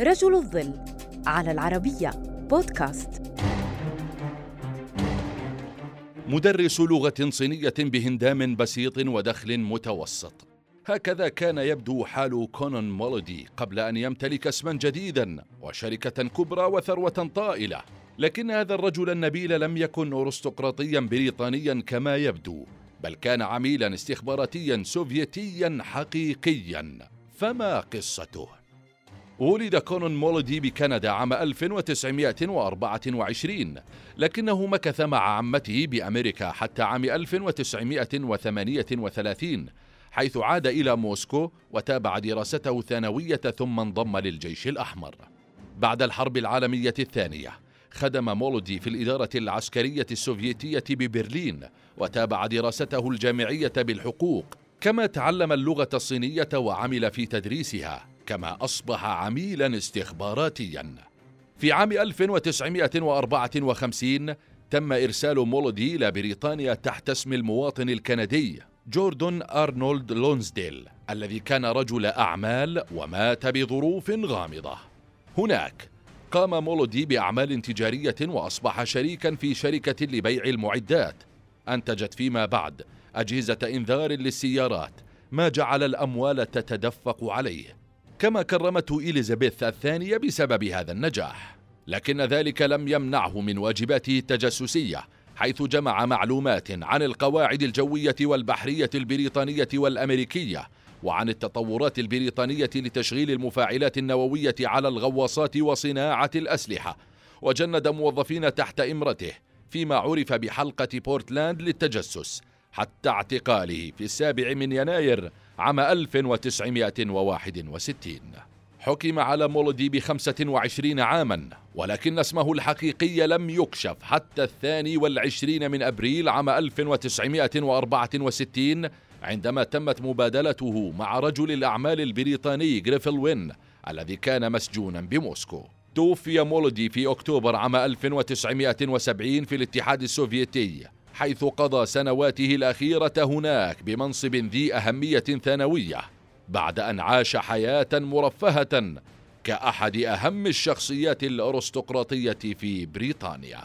رجل الظل على العربية بودكاست. مدرس لغة صينية بهندام بسيط ودخل متوسط. هكذا كان يبدو حال كونان مولودي قبل أن يمتلك اسما جديدا وشركة كبرى وثروة طائلة. لكن هذا الرجل النبيل لم يكن أرستقراطيا بريطانيا كما يبدو بل كان عميلا استخباراتيا سوفيتيا حقيقيا. فما قصته؟ ولد كونون مولودي بكندا عام 1924 لكنه مكث مع عمته بأمريكا حتى عام 1938 حيث عاد إلى موسكو وتابع دراسته الثانوية ثم انضم للجيش الأحمر. بعد الحرب العالمية الثانية خدم مولودي في الإدارة العسكرية السوفيتية ببرلين وتابع دراسته الجامعية بالحقوق كما تعلم اللغة الصينية وعمل في تدريسها. كما أصبح عميلا استخباراتيا. في عام 1954 تم إرسال مولودي إلى بريطانيا تحت اسم المواطن الكندي جوردون أرنولد لونزديل الذي كان رجل أعمال ومات بظروف غامضة. هناك قام مولودي بأعمال تجارية وأصبح شريكا في شركة لبيع المعدات. أنتجت فيما بعد أجهزة إنذار للسيارات ما جعل الأموال تتدفق عليه. كما كرمته إليزابيث الثانية بسبب هذا النجاح لكن ذلك لم يمنعه من واجباته التجسسية حيث جمع معلومات عن القواعد الجوية والبحرية البريطانية والأمريكية وعن التطورات البريطانية لتشغيل المفاعلات النووية على الغواصات وصناعة الأسلحة وجند موظفين تحت إمرته فيما عرف بحلقة بورتلاند للتجسس حتى اعتقاله في السابع من يناير عام 1961 حكم على مولودي بخمسة وعشرين عاما ولكن اسمه الحقيقي لم يكشف حتى الثاني والعشرين من أبريل عام 1964 عندما تمت مبادلته مع رجل الأعمال البريطاني جريفل وين الذي كان مسجونا بموسكو. توفي مولودي في أكتوبر عام 1970 في الاتحاد السوفيتي. حيث قضى سنواته الأخيرة هناك بمنصب ذي أهمية ثانوية بعد أن عاش حياة مرفهة كأحد أهم الشخصيات الأرستقراطية في بريطانيا.